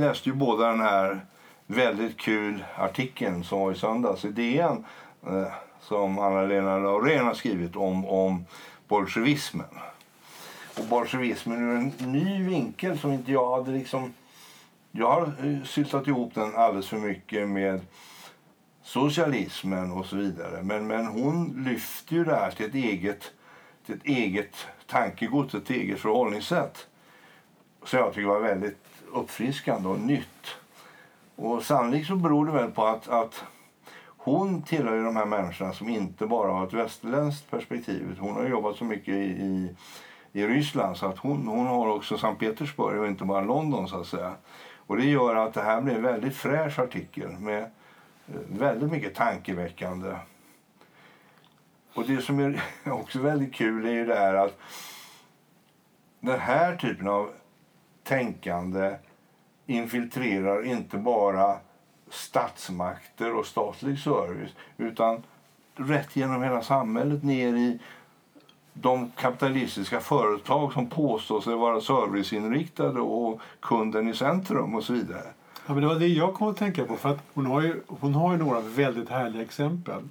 läste ju båda den här väldigt kul artikeln som var i söndags i DN eh, som Anna-Lena Laurén har skrivit om, om bolsjevismen. Och bolsjevismen ur en ny vinkel som inte jag hade liksom... Jag har eh, syltat sysslat ihop den alldeles för mycket med socialismen och så vidare. Men, men hon lyfter ju det här till ett eget, till ett eget tankegods, ett eget förhållningssätt. Som jag tycker var väldigt uppfriskande och nytt. Och sannolikt så beror det väl på att, att hon tillhör ju de här människorna som inte bara har ett västerländskt perspektiv. Hon har jobbat så mycket i, i, i Ryssland så att hon, hon har också Sankt Petersburg och inte bara London så att säga. Och det gör att det här blir en väldigt fräsch artikel med eh, väldigt mycket tankeväckande. Och det som är också väldigt kul är ju det här att den här typen av tänkande infiltrerar inte bara statsmakter och statlig service utan rätt genom hela samhället ner i de kapitalistiska företag som påstår sig vara serviceinriktade och kunden i centrum och så vidare. Ja, men det var det jag kom att tänka på. För att hon, har ju, hon har ju några väldigt härliga exempel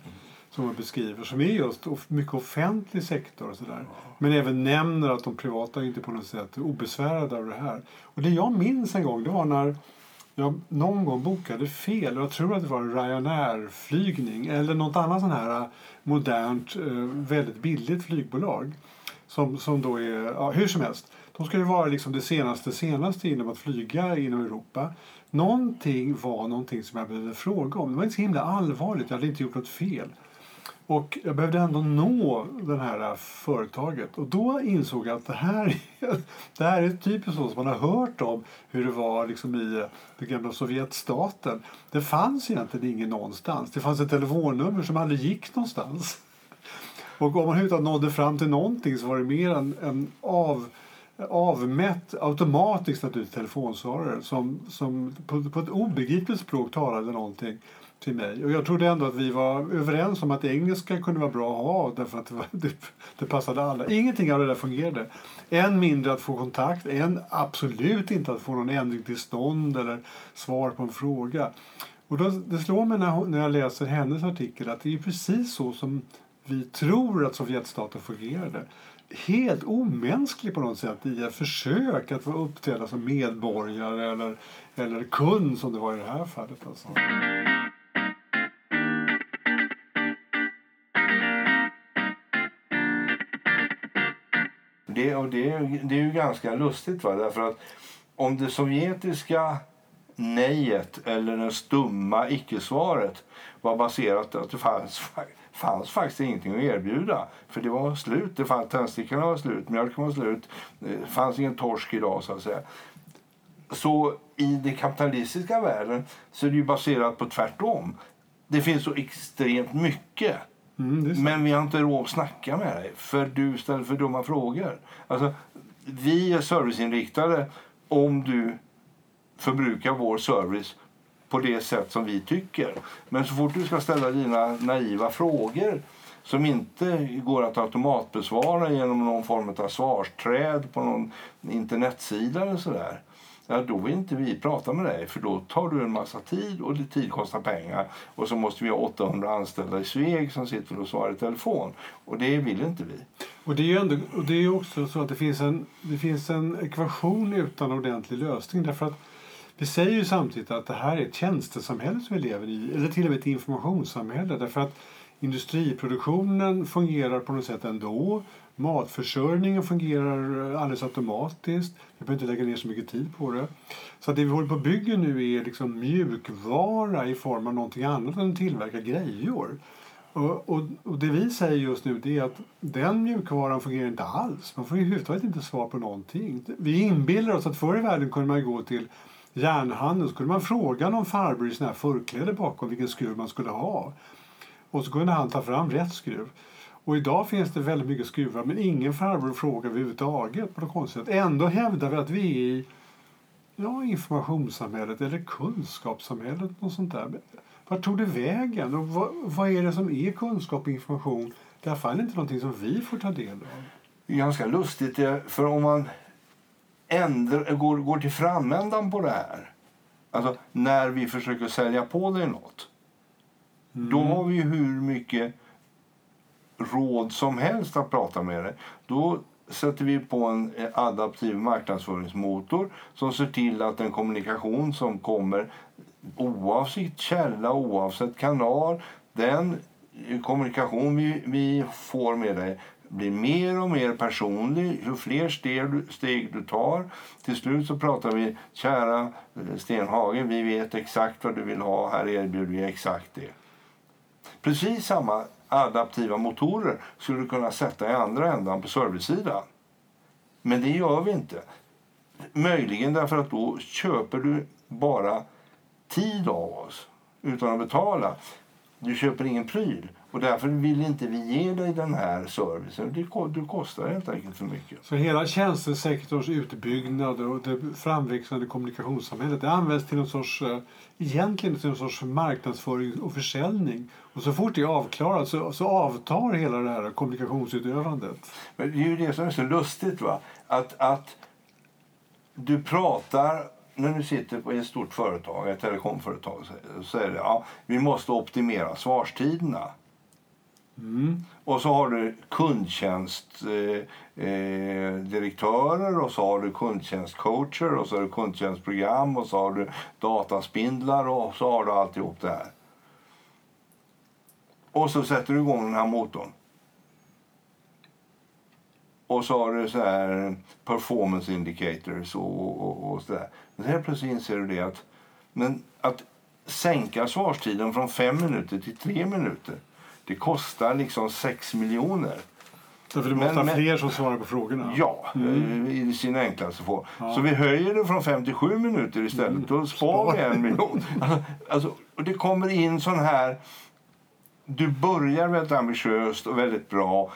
som hon beskriver som är just mycket offentlig sektor och sådär. Men även nämner att de privata inte på något sätt är obesvärade av det här. Och det jag minns en gång det var när jag någon gång bokade fel. Jag tror att det var en Ryanair-flygning eller något annat sån här modernt, eh, väldigt billigt flygbolag. Som, som då är, ja, hur som helst. De ska ju vara liksom det senaste senaste inom att flyga inom Europa. Någonting var någonting som jag behövde fråga om. Det var inte så himla allvarligt. Jag hade inte gjort något fel. Och jag behövde ändå nå det här äh, företaget. Och då insåg jag att det här, det här är typiskt så som man har hört om hur det var liksom i äh, den gamla Sovjetstaten. Det fanns egentligen ingen någonstans. Det fanns ett telefonnummer som aldrig gick någonstans. Och om man överhuvudtaget nådde fram till någonting så var det mer en, en av, avmätt automatiskt naturligtvis telefonsvarare som, som på, på ett obegripligt språk talade någonting till mig. Och jag trodde ändå att vi var överens om att engelska kunde vara bra att ha därför att det, var, det, det passade alla. Ingenting av det där fungerade. Än mindre att få kontakt, än absolut inte att få någon ändring till stånd eller svar på en fråga. Och då, det slår mig när, när jag läser hennes artikel att det är precis så som vi tror att Sovjetstaten fungerade. Helt omänsklig på något sätt i ett försök att uppträda som medborgare eller, eller kund som det var i det här fallet. Alltså. Det, och det, det är ju ganska lustigt. Va? Därför att om det sovjetiska nejet eller det stumma icke-svaret var baserat på att det fanns, fanns faktiskt ingenting att erbjuda. För det var slut. Det fanns, tändstickorna var slut, mjölken var slut. Det fanns ingen torsk idag så att säga. Så i den kapitalistiska världen så är det ju baserat på tvärtom. Det finns så extremt mycket Mm, men vi har inte råd att snacka med dig för du ställer för dumma frågor. Alltså, vi är serviceinriktade om du förbrukar vår service på det sätt som vi tycker. Men så fort du ska ställa dina naiva frågor som inte går att automatbesvara genom någon form av svarsträd på någon internetsida eller sådär ja, då vill inte vi prata med dig för då tar du en massa tid och det tid kostar pengar och så måste vi ha 800 anställda i Sveg som sitter och svarar i telefon och det vill inte vi. Och det är ju ändå, och det är också så att det finns, en, det finns en ekvation utan ordentlig lösning därför att vi säger ju samtidigt att det här är ett tjänstesamhälle som vi lever i eller till och med ett informationssamhälle därför att industriproduktionen fungerar på något sätt ändå. Matförsörjningen fungerar eh, alldeles automatiskt. Vi behöver inte lägga ner så mycket tid på det. Så det vi håller på att bygga nu är liksom mjukvara i form av någonting annat än att tillverka grejor. Och, och, och, det vi säger just nu är att den mjukvaran fungerar inte alls. Man får överhuvudtaget inte svar på någonting. Vi inbillar oss att förr i världen kunde man gå till järnhandeln så kunde man fråga någon farbror i sån här förkläde bakom vilken skruv man skulle ha. Och så kunde han ta fram rätt skruv. Och idag finns det väldigt mycket skruvar men ingen farbror frågar överhuvudtaget på något konstigt sätt. Ändå hävdar vi att vi är i ja, informationssamhället eller kunskapssamhället. Och sånt där. Vart tog det vägen? Och vad, vad, är det som är kunskap och information? Det är inte någonting som vi får ta del av. Ganska lustigt för om man ändrar, går, går till framändan på det här Alltså, när vi försöker sälja på dig något, då har vi hur mycket råd som helst att prata med dig. Då sätter vi på en adaptiv marknadsföringsmotor som ser till att den kommunikation som kommer oavsett källa, oavsett kanal, den kommunikation vi, vi får med dig blir mer och mer personlig ju fler steg, steg du tar. Till slut så pratar vi, kära eh, Stenhage, vi vet exakt vad du vill ha, här erbjuder vi exakt det. Precis samma adaptiva motorer skulle du kunna sätta i andra ändan på servicesidan. Men det gör vi inte. Möjligen därför att då köper du bara tid av oss utan att betala. Du köper ingen pryl. Och därför vill inte vi ge dig den här servicen. Det, det kostar helt enkelt för mycket. Så hela tjänstesektorns utbyggnad och det framväxande kommunikationssamhället det används till någon sorts, eh, egentligen till någon sorts marknadsföring och försäljning. Och så fort det är avklarat så, så avtar hela det här kommunikationsutövandet. Men det är ju det som är så lustigt. va? Att, att du pratar när du sitter på ett stort företag, ett telekomföretag, så säger det ja, vi måste optimera svarstiderna. Mm. Och så har du kundtjänstdirektörer eh, eh och så har du kundtjänstcoacher och så har du kundtjänstprogram och så har du dataspindlar och så har du alltihop det här. Och så sätter du igång den här motorn. Och så har du så här performance indicators och, och, och så där. Men helt plötsligt inser du det att, men att sänka svarstiden från fem minuter till tre minuter det kostar liksom 6 miljoner. Så för du måste men, ha fler som svarar på frågorna? Ja, mm. i sin enklaste form. Ja. Så vi höjer det från 5 till 7 minuter istället. Mm. Då sparar vi en miljon. Alltså, och det kommer in sån här... Du börjar väldigt ambitiöst och väldigt bra.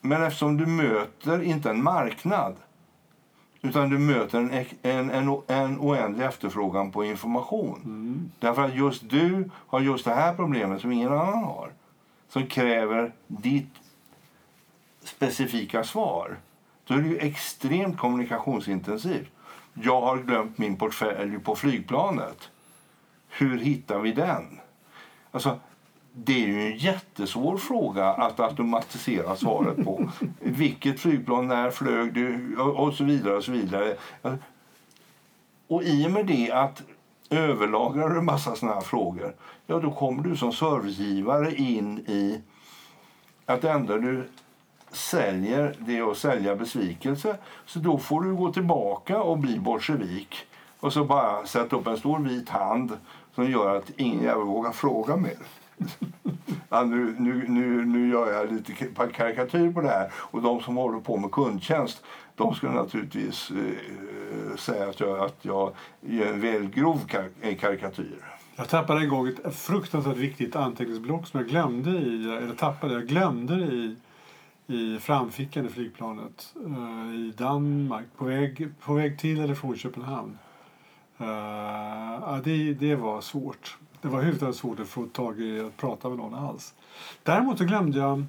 Men eftersom du möter inte en marknad utan du möter en, en, en, en oändlig efterfrågan på information. Mm. Därför att just du har just det här problemet som ingen annan har som kräver ditt specifika svar då är det ju extremt kommunikationsintensivt. Jag har glömt min portfölj på flygplanet. Hur hittar vi den? Alltså, det är ju en jättesvår fråga att automatisera svaret på. Vilket flygplan, när flög du? Och så vidare. Och så vidare. Och i och med det att överlagrar du en massa såna här frågor ja, då kommer du som servicegivare in i att det enda du säljer det är att sälja besvikelse. Så då får du gå tillbaka och bli bolsjevik och så bara sätta upp en stor vit hand som gör att ingen jävel vågar fråga mer. Ja, nu, nu, nu, nu gör jag lite karikatyr på det här. Och de som håller på med kundtjänst de skulle naturligtvis eh, eh säga att jag, att jag gör en väl grov kar eh, karikatyr. Jag tappade en gång ett fruktansvärt viktigt anteckningsblock som jag glömde i, eller tappade, jag glömde i, i framfickan i flygplanet eh, i Danmark på väg, på väg till eller från Köpenhamn. Eh, ja, det, det var svårt. Det var överhuvudtaget svårt att få tag i att prata med någon alls. Däremot så glömde jag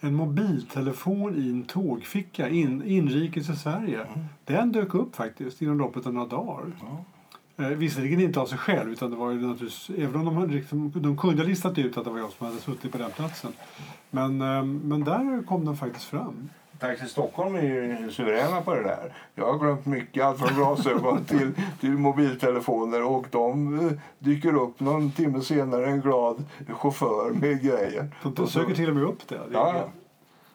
en mobiltelefon i en tågficka in, inrikes i Sverige. Mm. Den dök upp faktiskt inom loppet av några dagar. Ja. Eh, visserligen inte av sig själv, utan det var ju naturligtvis, även om de, liksom, de kunde ha listat ut att det var jag som hade suttit på den platsen. Men, eh, men där kom den faktiskt fram. Taxi Stockholm är ju suveräna på det där. Jag har glömt mycket, allt från glasögon till, till mobiltelefoner och de eh, dyker upp någon timme senare en glad chaufför med grejer. De, de söker till och med upp det. det ja.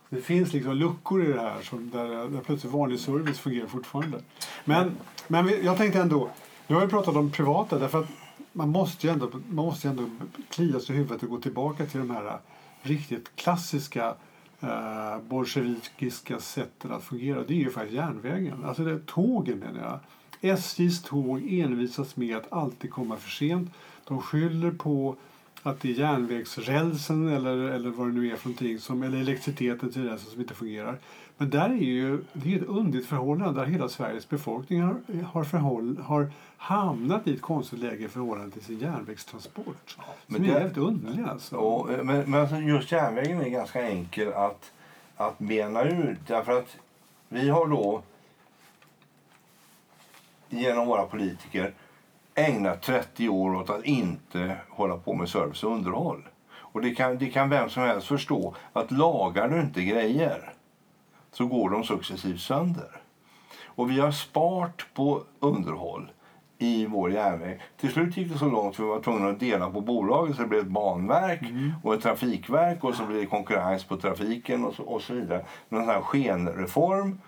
Det finns liksom luckor i det här som där, där plötsligt vanlig service fungerar fortfarande. Men, men jag tänkte ändå, nu har vi pratat om privata därför att man måste ju ändå, man måste ju ändå klia sig i huvudet och gå tillbaka till de här riktigt klassiska eh, bolsjevikiska sätten att fungera. Det är ju faktiskt järnvägen. Alltså det är tågen menar jag. SJs tåg envisas med att alltid komma för sent. De skyller på att det är järnvägsrälsen eller, eller vad det nu är för någonting, som, eller elektriciteten till rälsen som inte fungerar. Men där är ju, det är ett underligt förhållande där hela Sveriges befolkning har, har, förhåll, har hamnat i ett konstigt läge i förhållande till sin järnvägstransport. Ja, men som är helt underligt alltså. Och, men, men alltså just järnvägen är ganska enkel att, att bena ut därför att vi har då genom våra politiker ägnat 30 år åt att inte hålla på med service och underhåll. Och det kan, det kan vem som helst förstå att lagar du inte grejer så går de successivt sönder. Och vi har spart på underhåll i vår järnväg. Till slut gick det så långt att vi var tvungna att dela på bolaget så det blev ett banverk mm. och ett trafikverk och så blev det konkurrens på trafiken och så, och så vidare. En sån här skenreform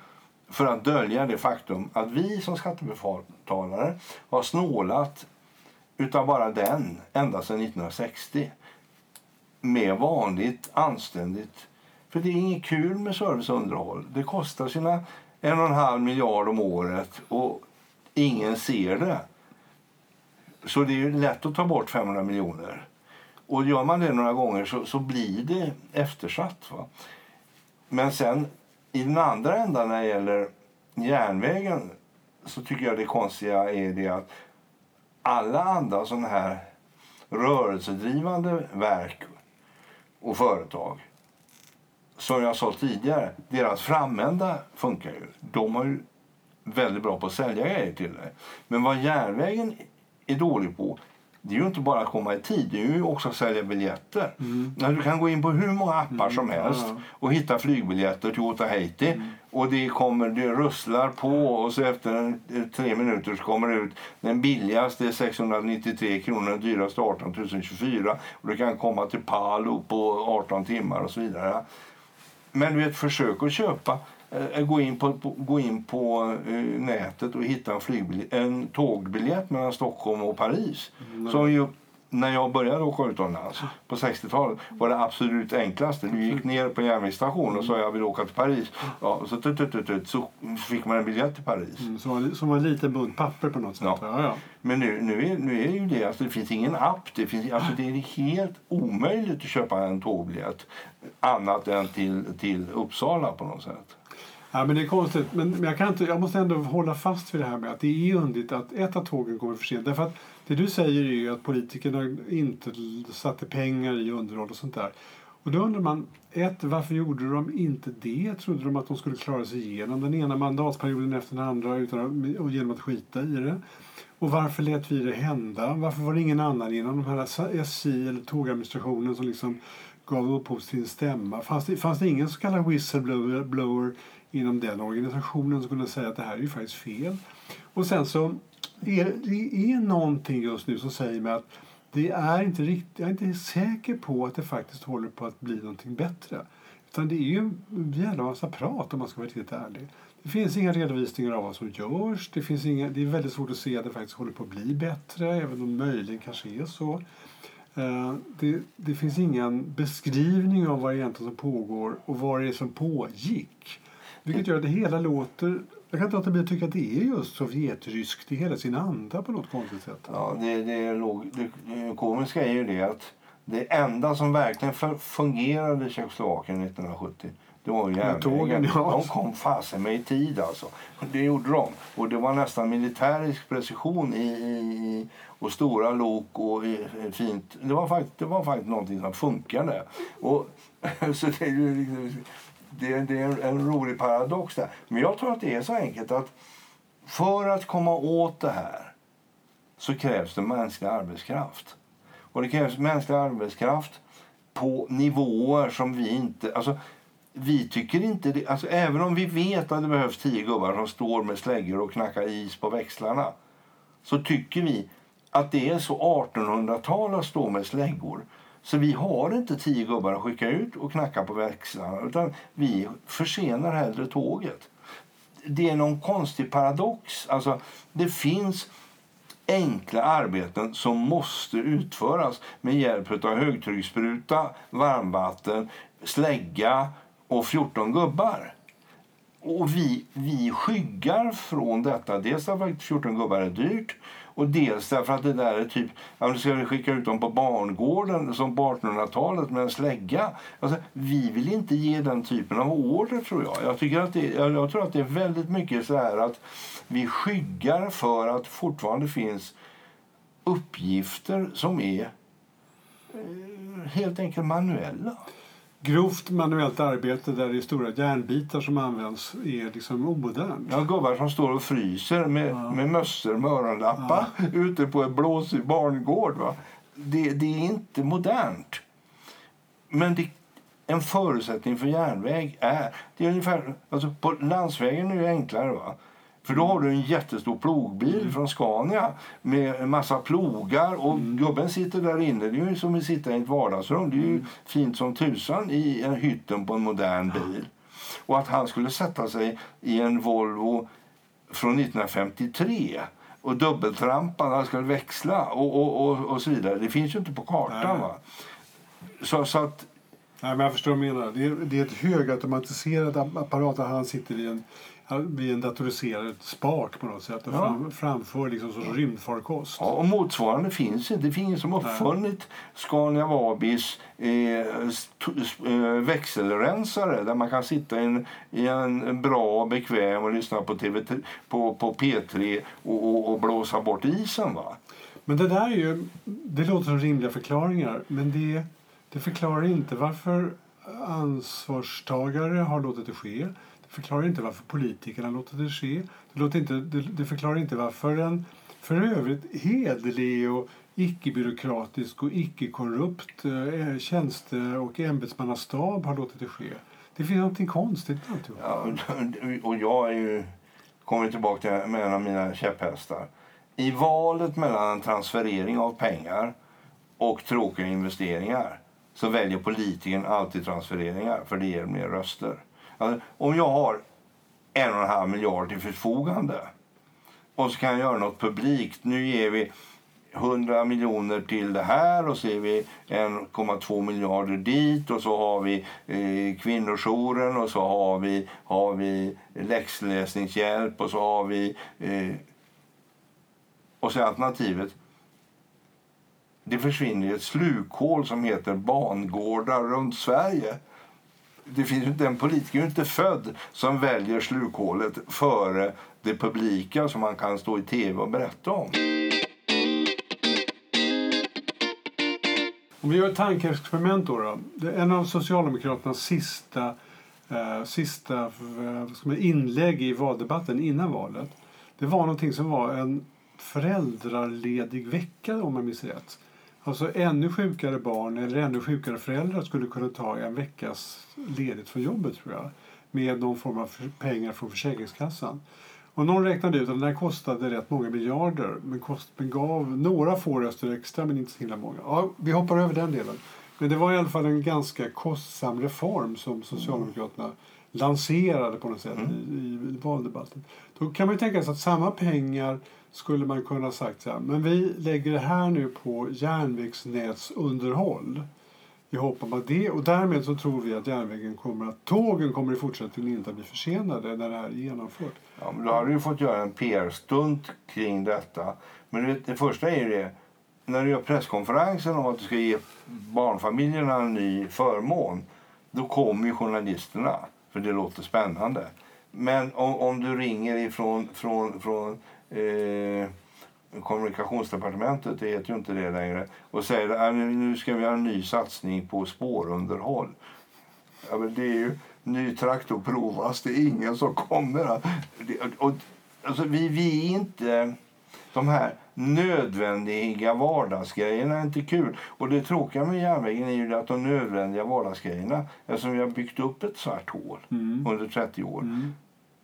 för att dölja det faktum att vi som skattebetalare har snålat utav bara den ända sedan 1960 med vanligt anständigt. För det är inget kul med service och underhåll. Det kostar sina en och en halv miljard om året och ingen ser det. Så det är lätt att ta bort 500 miljoner. Och gör man det några gånger så, så blir det eftersatt. Va? Men sen i den andra ändan när det gäller järnvägen så tycker jag det konstiga är det att alla andra sådana här rörelsedrivande verk och företag som jag sa tidigare, deras framända funkar ju. De har ju väldigt bra på att sälja grejer till dig. Men vad järnvägen är dålig på det är ju inte bara att komma i tid, det är ju också att sälja biljetter. Mm. Du kan gå in på hur många appar mm. som helst och hitta flygbiljetter till Otaheite. Mm. Och det, kommer, det russlar på och så efter en, tre minuter så kommer det ut den billigaste är 693 kronor, den dyraste 18 024. Och du kan komma till Palo på 18 timmar och så vidare. Men du vet, försök att köpa eh, gå in på, på, gå in på eh, nätet och hitta en, en tågbiljett mellan Stockholm och Paris. Mm. Som ju när jag började åka utomlands på 60-talet var det absolut enklaste. Du gick ner på järnvägsstationen och sa jag vill åka till Paris. Ja, så, tut, tut, tut, så fick man en biljett till Paris. Mm, som, som en liten bunt papper på något sätt. Ja. Ja, ja. Men nu, nu, är, nu är ju det, alltså, det finns ingen app. Det, finns, alltså, det är helt omöjligt att köpa en tågbiljett annat än till, till Uppsala på något sätt. Ja, men det är konstigt. Men jag, kan inte, jag måste ändå hålla fast vid det här med att det är underligt att ett av tågen kommer för sent. Därför att det du säger är ju att politikerna inte satte pengar i underhåll och sånt där. Och då undrar man, ett, varför gjorde de inte det? Trodde de att de skulle klara sig igenom den ena mandatperioden efter den andra utan och genom att skita i det? Och varför lät vi det hända? Varför var det ingen annan inom de här SJ eller tågadministrationen som liksom gav upphov till en stämma? Fanns det, fanns det ingen så kallad whistleblower inom den organisationen som kunde säga att det här är ju faktiskt fel? Och sen så är det är någonting just nu som säger mig att det är inte riktigt, jag är inte säker på att det faktiskt håller på att bli någonting bättre. Utan det är ju en jävla massa prat om man ska vara riktigt ärlig. Det finns inga redovisningar av vad som görs. Det, finns inga, det är väldigt svårt att se att det faktiskt håller på att bli bättre, även om det möjligen kanske är så. Eh, det, det, finns ingen beskrivning av vad egentligen som pågår och vad det är som pågick. Vilket gör att det hela låter jag kan inte låta bli att tycka att det är just sovjetryskt i hela sin anda på något konstigt sätt. Ja, det, det, är låg, det, komiska är ju det att det enda som verkligen fungerade i Tjeckoslovakien 1970 det var järnvägen. Ja. De kom fasen med i tid alltså. Det gjorde de. Och det var nästan militärisk precision i, i och stora lok och i, fint. Det var faktiskt, det var faktiskt någonting som funkade. Och, så det det, det är en, rolig paradox där. Men jag tror att det är så enkelt att för att komma åt det här så krävs det mänsklig arbetskraft. Och det krävs mänsklig arbetskraft på nivåer som vi inte... Alltså, vi tycker inte det, alltså, även om vi vet att det behövs tio gubbar som står med släggor och knackar is på växlarna så tycker vi att det är så 1800-tal att stå med släggor så vi har inte tio gubbar att skicka ut och knacka på växlarna utan vi försenar hellre tåget. Det är någon konstig paradox. Alltså, det finns enkla arbeten som måste utföras med hjälp av högtrycksspruta, varmvatten, slägga och 14 gubbar. Och vi, vi skyggar från detta. Dels därför att 14 gubbar är dyrt och dels därför att det där är typ, ja, nu ska vi skicka ut dem på barngården som på 1800-talet med en slägga. Alltså, vi vill inte ge den typen av order tror jag. Jag, tycker att det, jag, jag tror att det är väldigt mycket så här att vi skyggar för att fortfarande finns uppgifter som är eh, helt enkelt manuella grovt manuellt arbete där det är stora järnbitar som används är liksom omodernt. Ja, gubbar som står och fryser med, Ja. med mössor med öronlappar ute på en blåsig barngård. Va? Det, det är inte modernt. Men det, en förutsättning för järnväg är... Det är ungefär, alltså på landsvägen är det enklare. Va? För då har du en jättestor plogbil från Scania med en massa plogar och gubben sitter där inne. Det är ju som att sitta i ett vardagsrum. Det är ju fint som tusan i en hytten på en modern bil. Och att han skulle sätta sig i en Volvo från 1953 och dubbeltrampa när han skulle växla och, och, och, och så vidare. Det finns ju inte på kartan. Nej. Va? Så, så att Nej, men jag förstår vad du menar. Det är, det är ett högautomatiserat apparat där han sitter i en, vid en datoriserad spak på något sätt och fram, framför liksom sorts rymdfarkost. Ja, och motsvarande finns inte. Det finns ingen som uppfunnit Scania Vabis eh, eh, växelrensare där man kan sitta i en, i en bra, bekväm och lyssna på, TV, på, på P3 och, och, och blåsa bort isen. Va? Men det där är ju, det låter som rimliga förklaringar men det, det förklarar inte varför ansvarstagare har låtit det ske. Det förklarar inte varför politikerna låter låtit det ske. Det, låter inte, det, det förklarar inte varför en för övrigt hederlig och icke-byråkratisk och icke-korrupt eh, tjänste och ämbetsmannastab har låtit det ske. Det finns något konstigt med alltihop. Ja, och jag är ju, kommer tillbaka till en av mina käpphästar. I valet mellan en transferering av pengar och tråkiga investeringar så väljer politikern alltid transfereringar för det ger mer röster. Om jag har en och en halv miljard till förfogande och så kan jag göra något publikt. Nu ger vi 100 miljoner till det här och så ger vi 1,2 miljarder dit och så har vi eh, kvinnojouren och så har vi, har vi läxläsningshjälp och så har vi... Eh, och så är alternativet det försvinner i ett slukhål som heter bangårdar runt Sverige. Det finns inte en politiker är ju inte född som väljer slukhålet före det publika som man kan stå i tv och berätta om. Om vi gör ett tankeexperiment då. då. Det är en av Socialdemokraternas sista, eh, sista eh, vad ska man, inlägg i valdebatten innan valet. Det var någonting som var en föräldraledig vecka om jag minns rätt. Alltså ännu sjukare barn eller ännu sjukare föräldrar skulle kunna ta en veckas ledigt från jobbet tror jag. Med någon form av pengar från Försäkringskassan. Och någon räknade ut att den här kostade rätt många miljarder men, kost, men gav några få röster extra men inte så himla många. Ja, vi hoppar över den delen. Men det var i alla fall en ganska kostsam reform som Socialdemokraterna lanserade på något sätt i, i valdebatten. Då kan man ju tänka sig att samma pengar skulle man kunna ha sagt så här, men vi lägger det här nu på järnvägsnätsunderhåll. I hopp om att det, och därmed så tror vi att järnvägen kommer att, tågen kommer i fortsättningen inte att bli försenade när det här är genomfört. Ja, men då hade du fått göra en PR-stunt kring detta. Men det första är ju det, när du gör presskonferensen om att du ska ge barnfamiljerna en ny förmån, då kommer ju journalisterna, för det låter spännande. Men om, om du ringer ifrån från, från eh, kommunikationsdepartementet, det heter ju inte det längre, och säger att äh, nu ska vi ha en ny satsning på spårunderhåll. Ja, men det är ju ny traktor provas, det är ingen som kommer. att- Det, och, alltså, vi, vi är inte... De här nödvändiga vardagsgrejerna är inte kul. Och det tråkiga med järnvägen är ju att de nödvändiga vardagsgrejerna, eftersom vi har byggt upp ett svart hål Mm. under 30 år, Mm.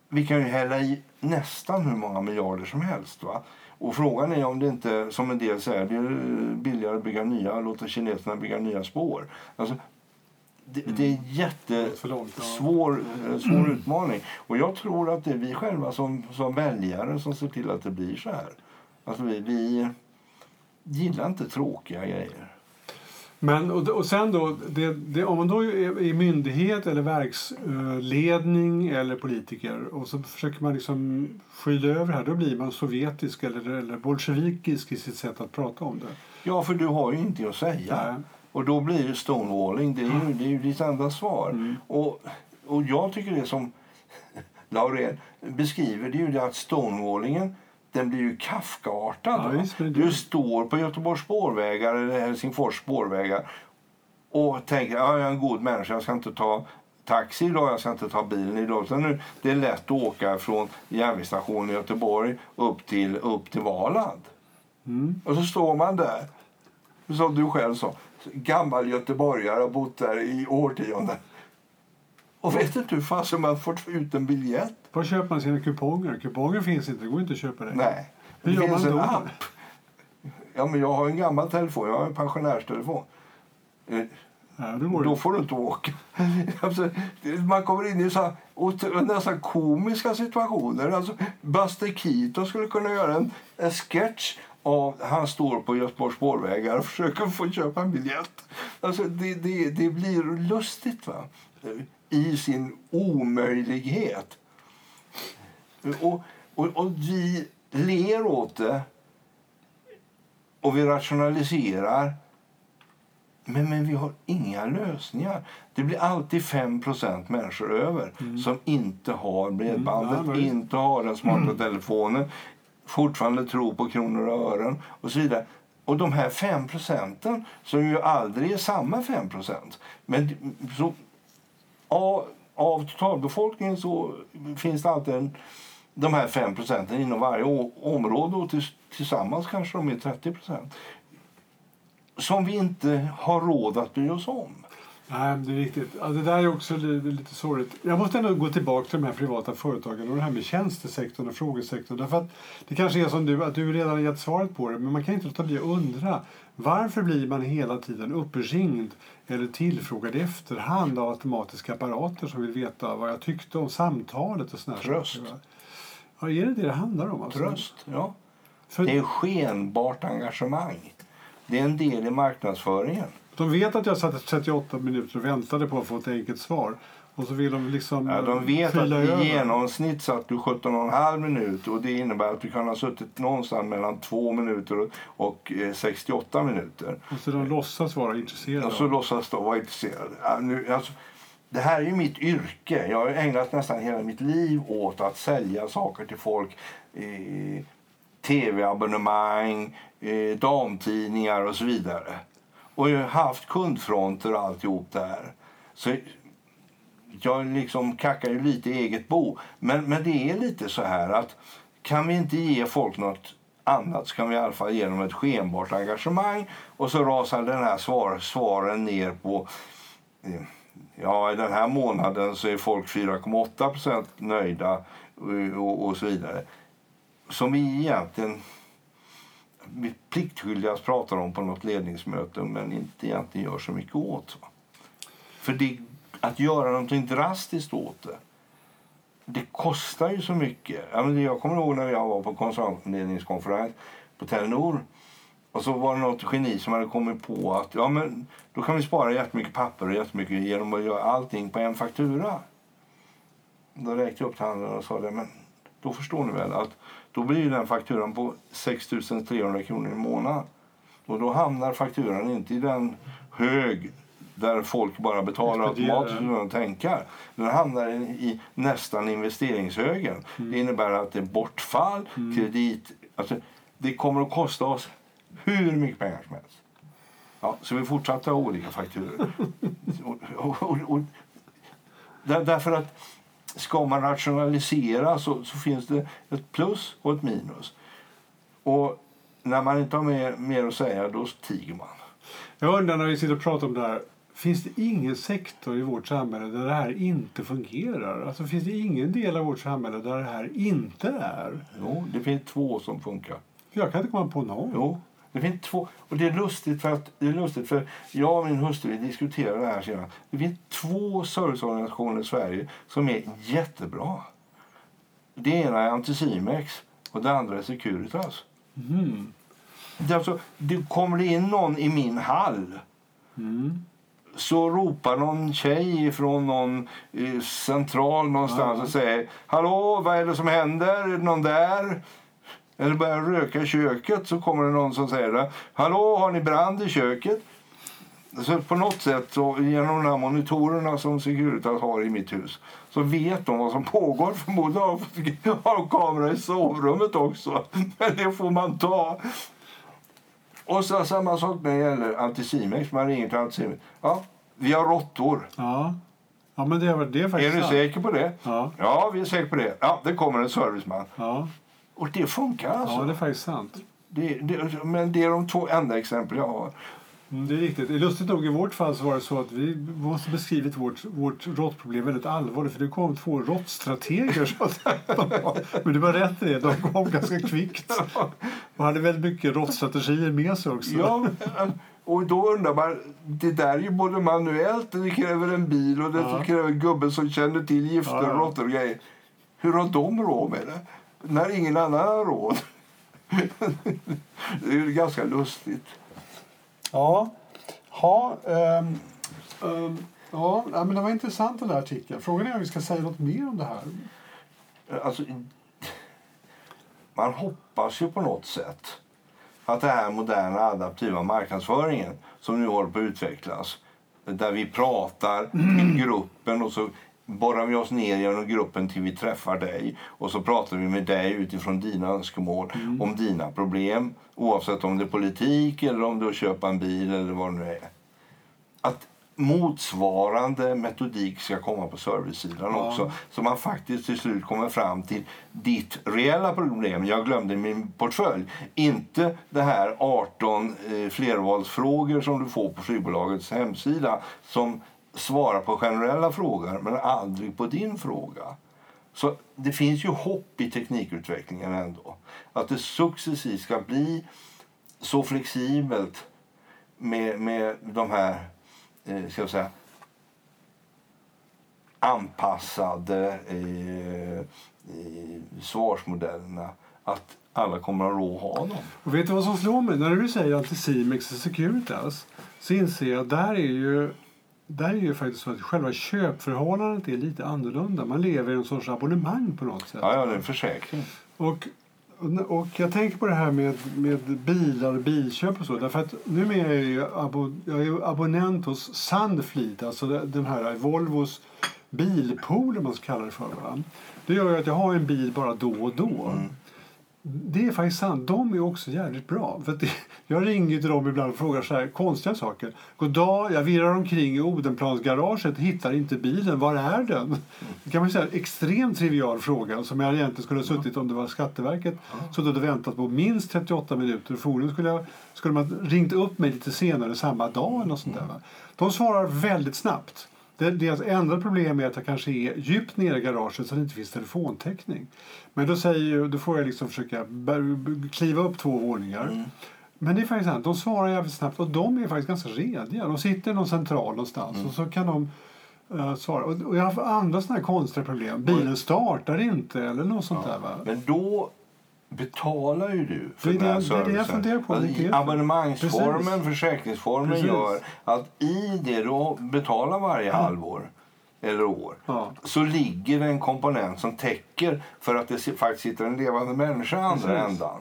vi kan ju hälla i nästan hur många miljarder som helst. Va? Och frågan är om det inte, som en del säger, det är billigare att bygga nya, låta kineserna bygga nya spår. Alltså, det, det är en ja. jättesvår svår utmaning. Och jag tror att det är vi själva som, som väljare som ser till att det blir så här. Alltså vi, vi gillar inte tråkiga grejer. Men, och, och sen då, det, det, om man då är myndighet eller verksledning eller politiker och så försöker man liksom skyla över det här, då blir man sovjetisk eller, eller bolsjevikisk i sitt sätt att prata om det. Ja, för du har ju inte att säga. Nej. Och då blir det stonewalling. Det är ju, det är ju ditt enda svar. Mm. Och, och jag tycker det som Laurén beskriver, det är ju det att stonewallingen den blir ju Kafkaartad. Ja, visst, Du står på Göteborgs spårvägar eller Helsingfors spårvägar och tänker ja, jag är en god människa, jag ska inte ta taxi idag, jag ska inte ta bilen idag. Så nu, det är lätt att åka från järnvägsstationen i Göteborg upp till, upp till Valand. Mm. Och så står man där, som du själv sa, gammal göteborgare har bott där i årtionden. Och vet inte hur fasen man får ut en biljett. Var köper man sina kuponger? Kuponger finns inte, det går inte att köpa det. Nej. Hur Det gör finns en då? app. Ja, men jag har en gammal telefon, jag har en pensionärstelefon. Eh, Ja, då det. får du inte åka. Alltså, Man kommer in i så här, nästan komiska situationer. Alltså, Buster Keaton skulle kunna göra en, en sketch av han står på Göteborgs spårvägar och försöker få köpa en biljett. Alltså, det, det, det blir lustigt va? I sin omöjlighet. Och, och, och vi ler åt det och vi rationaliserar. Men, men vi har inga lösningar. Det blir alltid 5% människor över som inte har bredbandet, Mm, ja, inte har den smarta telefonen, fortfarande tror på kronor och ören och så vidare. Och de här 5 procenten, som ju aldrig är samma 5 procent, men så, av, av totalbefolkningen så finns det alltid en, de här 5 procenten inom varje område och till, tillsammans kanske de är 30 procent som vi inte har råd att bry oss om. Nej, det är riktigt. Ja, det där är också lite, lite sorgligt. Jag måste ändå gå tillbaka till de här privata företagen och det här med tjänstesektorn och frågesektorn. Därför att det kanske är som du, att du redan har gett svaret på det, men man kan inte låta bli att undra. Varför blir man hela tiden uppringd eller tillfrågad i efterhand av automatiska apparater som vill veta vad jag tyckte om samtalet och här Tröst. saker? Ja, är det det det handlar om? Alltså? Tröst, ja. För Det är skenbart engagemang. Det är en del i marknadsföringen. de vet att jag satt i 38 minuter och väntade på att få ett enkelt svar. Och så vill de liksom Ja, de vet att över. i genomsnitt satt du 17,5 minuter och det innebär att du kan ha suttit någonstans mellan 2 minuter och- och eh, 68 minuter. Och så de låtsas vara intresserade. Och så låtsas de vara intresserade. Ja, nu, alltså, det här är ju mitt yrke. Jag har ägnat nästan hela mitt liv åt att sälja saker till folk. Eh, Tv-abonnemang, eh, damtidningar och så vidare. Och jag har haft kundfronter och alltihop det här. Så jag liksom kackar ju lite i eget bo. Men, men det är lite så här att kan vi inte ge folk något annat så kan vi i alla fall ge dem ett skenbart engagemang. Och så rasar den här svar, svaren ner på eh, Ja, i den här månaden så är folk 4,8 procent nöjda och, och så vidare. Som vi egentligen vi pliktskyldigast pratar om på något ledningsmöte men inte egentligen gör så mycket åt. För det, att göra någonting drastiskt åt det, det kostar ju så mycket. Jag, kommer ihåg när jag var på koncernledningskonferens på Telenor. Och så var det något geni som hade kommit på att ja, men då kan vi spara jättemycket papper och jättemycket genom att göra allting på en faktura. Då räckte jag upp handen och sa det, men då förstår ni väl att då blir ju den fakturan på 6 300 kronor i månaden. Och då hamnar fakturan inte i den hög där folk bara betalar automatiskt utan att tänka. Den hamnar i, nästan investeringshögen. Det innebär att det är bortfall, kredit... Alltså, det kommer att kosta oss hur mycket pengar som helst. Ja, så vi fortsatte ha olika fakturor. och, och, och, och, där, därför att ska man rationalisera så, så finns det ett plus och ett minus. Och när man inte har mer, mer att säga, då tiger man. Jag undrar när vi sitter och pratar om det här. Finns det ingen sektor i vårt samhälle där det här inte fungerar? Alltså finns det ingen del av vårt samhälle där det här inte är? Jo, det finns två som funkar. Jag kan inte komma på någon. Jo, det finns två. Och det är lustigt för att det är lustigt för jag och min hustru diskuterade det här senare. Det finns två serviceorganisationer i Sverige som är jättebra. Det ena är Anticimex och det andra är Securitas. Mm. Det, alltså, det kommer det in någon i min hall Mm. Så ropar någon tjej från någon eh, central någonstans Ja. och säger Hallå, vad är det som händer? Är det någon där? Eller börjar röka i köket så kommer det någon som säger. Hallå, har ni brand i köket? Så på något sätt, så, genom de här monitorerna som Securitas har i mitt hus så vet de vad som pågår. Förmodligen har- har de kamera i sovrummet också. Men det får man ta. Och så samma sak när det gäller Anticimex. Man ringer till Anticimex. Ja, vi har råttor. Ja. Ja, men det, var- det är Är faktiskt du säker på det? Ja. Ja, vi är säkra på det. Ja, det kommer en serviceman. Ja. Och det funkar alltså. ja, det är faktiskt sant. det, det, men det är de två enda exempel jag har. Mm, Det är riktigt. Lustigt nog i vårt fall så var det så att vi måste beskrivit vårt, vårt råttproblem väldigt allvarligt för det kom två råttstrateger. Men du var rätt i det, de kom ganska kvickt. Och hade väldigt mycket råttstrategier med sig också. Ja, och då undrar man, det där är ju både manuellt, det kräver en bil och det Ja. kräver gubben som känner till gifter Ja, och råttor och grejer. Hur har de råd med det? När ingen annan har råd. det är ju ganska lustigt. Ja, ha, um, um, ja ja, men det var intressant den där artikeln. Frågan är om vi ska säga något mer om det här. Eh, alltså, man hoppas ju på något sätt att den här moderna adaptiva marknadsföringen som nu håller på att utvecklas där vi pratar till gruppen och så borrar vi oss ner genom gruppen till vi träffar dig och så pratar vi med dig utifrån dina önskemål om dina problem oavsett om det är politik eller om det är att köpa en bil eller vad det nu är. Att motsvarande metodik ska komma på servicesidan Ja. också. Så man faktiskt till slut kommer fram till ditt reella problem. Jag glömde min portfölj. Inte det här 18 eh, flervalsfrågor som du får på flygbolagets hemsida som svarar på generella frågor men aldrig på din fråga. Så det finns ju hopp i teknikutvecklingen ändå. Att det successivt ska bli så flexibelt med, med de här eh, ska jag säga, anpassade eh, eh, svarsmodellerna att alla kommer att ha råd att ha dem. Och vet du vad som slår mig? När du säger Anticimex och Securitas så inser jag att där är ju där är ju faktiskt så att själva köpförhållandet är lite annorlunda. Man lever i en sorts abonnemang på något sätt. Ja, ja, det är en försäkring. Och, och jag tänker på det här med, med bilar och bilköp och så. Därför att numera är jag abo, jag är abonnent hos Sandfleet, alltså den här Volvos bilpool, om man ska kalla det för. Va? Det gör ju att jag har en bil bara då och då. Det är faktiskt sant. De är också jävligt bra. För det, jag ringer till dem ibland och frågar så här konstiga saker. God dag, jag virrar omkring i Odenplansgaraget, hittar inte bilen. Var är den? Det kan man säga extremt trivial fråga som jag egentligen skulle ha suttit om det var Skatteverket suttit och väntat på minst 38 minuter. Förmodligen skulle, jag, skulle man ringt upp mig lite senare samma dag eller sånt där. Va? De svarar väldigt snabbt. Det- Deras enda problem är att jag kanske är djupt nere i garaget så det inte finns telefontäckning. Men då, säger, då får jag liksom försöka kliva upp två våningar. Men det är faktiskt sant, de svarar jävligt snabbt och de är faktiskt ganska rediga. De sitter i någon central någonstans och så kan de eh, svara. Och, och jag har haft andra sådana här konstiga problem. Bilen startar inte eller något sånt där. Va? Men då betalar ju du för Det är den här det- det är det jag servicen. funderar på. Alltså, Det abonnemangsformen, Precis. försäkringsformen Precis. gör att i det du betalar varje halvår eller år Ja. så ligger det en komponent som täcker för att det faktiskt sitter en levande människa i andra Precis. ändan.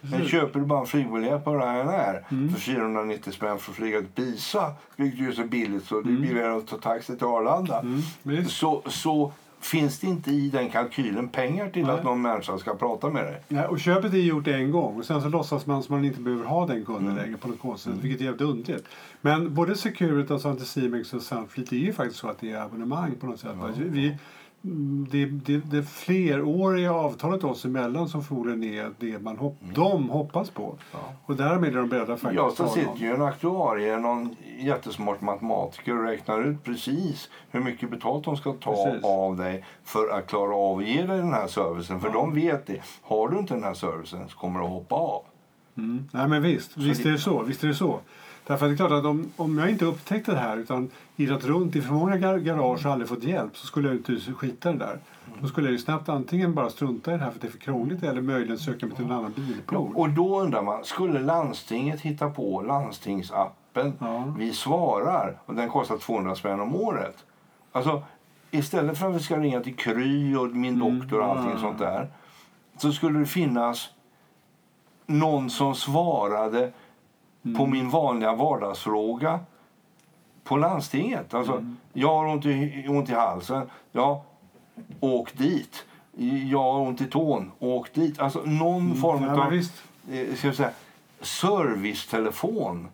Men köper du bara en flygbiljett på Ryanair Mm. för 490 spänn för att flyga till Pisa, vilket ju är så billigt så det är Mm. billigare att ta taxi till Arlanda, Mm, så, så finns det inte i den kalkylen pengar till Nej. att någon människa ska prata med dig. Ja, och köpet är gjort en gång och sen så låtsas man som man inte behöver ha den kunden Mm. längre på något konstigt sätt, vilket är jävligt underligt. Men både Securitas, Anticimex och Sunfleet är ju faktiskt så att det är abonnemang på något sätt. va? Vi, mm, det, det, det fleråriga avtalet oss emellan som förmodligen är det man hopp, de hoppas på. Och därmed är de beredda faktiskt Ja, så sitter ju en aktuarie, någon jättesmart matematiker och räknar ut precis hur mycket betalt de ska ta Precis. av dig för att klara av att ge dig den här servicen. För de vet det. Har du inte den här servicen så kommer du att hoppa av. Mm. Nej men visst, visst det- är det så. Visst är det så. Därför att det är klart att om, om jag inte upptäckte det här utan irrat runt i för många gar- garage och aldrig fått hjälp så skulle jag inte skita i det där. Då skulle jag ju snabbt antingen bara strunta i det här för det är för krångligt eller möjligen söka mig till en annan bilpool. Och då undrar man, skulle landstinget hitta på landstingsappen Ja. Vi svarar och den kostar 200 spänn om året. Alltså, istället för att vi ska ringa till Kry och min Mm. doktor och allting Ja. sånt där så skulle det finnas någon som svarade på Mm. min vanliga vardagsfråga på landstinget. Alltså, Mm. jag har ont i, ont i halsen. Ja, åk dit. Jag har ont i tån. Åk dit. Alltså någon form Mm. Ja, men av eh, ska jag säga, servicetelefon.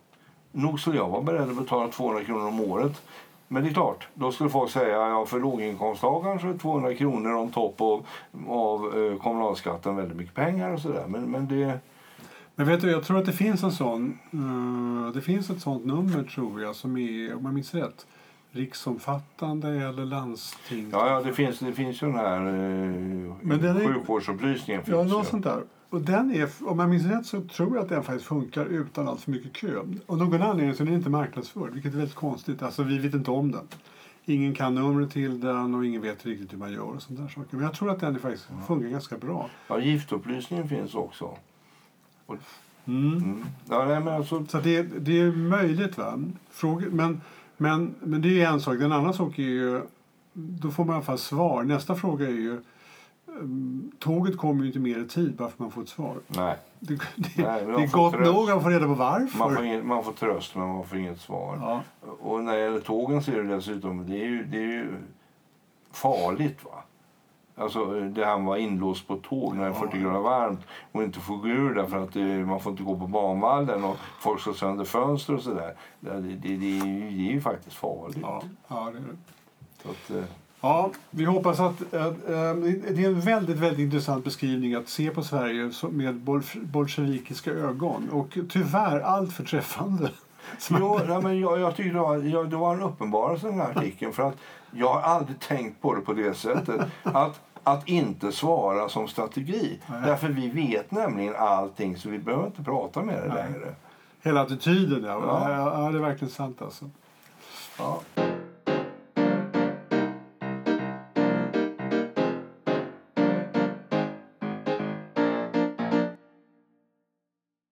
Nog skulle jag vara beredd att betala 200 kronor om året. Men det är klart, då skulle folk säga ja, för låginkomsttagaren så är 200 kronor om topp av, av eh, kommunalskatten väldigt mycket pengar och sådär. Men, men det... Men vet du, jag tror att det finns en sån, eh, det finns ett sånt nummer tror jag som är, om jag minns rätt, riksomfattande eller landsting. Ja, ja det, finns, det finns ju den här eh, Men den är- sjukvårdsupplysningen. Ja, finns något ju. sånt där. Och den är, om jag minns rätt så tror jag att den faktiskt funkar utan allt för mycket kö. Och någon anledning så är den inte marknadsförd, vilket är väldigt konstigt. Alltså vi vet inte om den. Ingen kan numret till den och ingen vet riktigt hur man gör och där saker. Men jag tror att den faktiskt funkar ganska bra. Ja, giftupplysningen finns också. Mm. Mm. Ja, nej, men alltså, Så det, det är möjligt. Va? Fråga, men, men, men det är en sak. Den andra sak är ju... Då får man i alla fall svar. Nästa fråga är ju... um, Tåget kommer ju inte mer i tid bara för att man får ett svar. nej. Det, det, Nej, det de är gott tröst. nog att få reda på varför. Man får, inget, man får tröst, men man får inget svar. Ja. Och när det gäller tågen så är det dessutom det är ju, det är ju farligt. va Alltså med att vara inlåst på tåg när det är 40 grader varmt och inte få gå ur därför att det, man får inte gå på banvallen och folk slår sönder fönster och sådär. Det, det, det, det, är ju, det är ju faktiskt farligt. Ja, ja, det är det. Så att, eh, Ja, vi hoppas att... eh, det är en väldigt, väldigt intressant beskrivning att se på Sverige med bolf- bolsjevikiska ögon. Och tyvärr allt för träffande. Jo, nej, men jag, jag tyckte det var, jag, det var en uppenbarelse den här artikeln. För att jag har aldrig tänkt på det på det sättet. Att, att inte svara som strategi. Nej. Därför vi vet nämligen allting så vi behöver inte prata med det Nej. längre. Hela attityden, ja. Ja. det är verkligen sant alltså. Ja.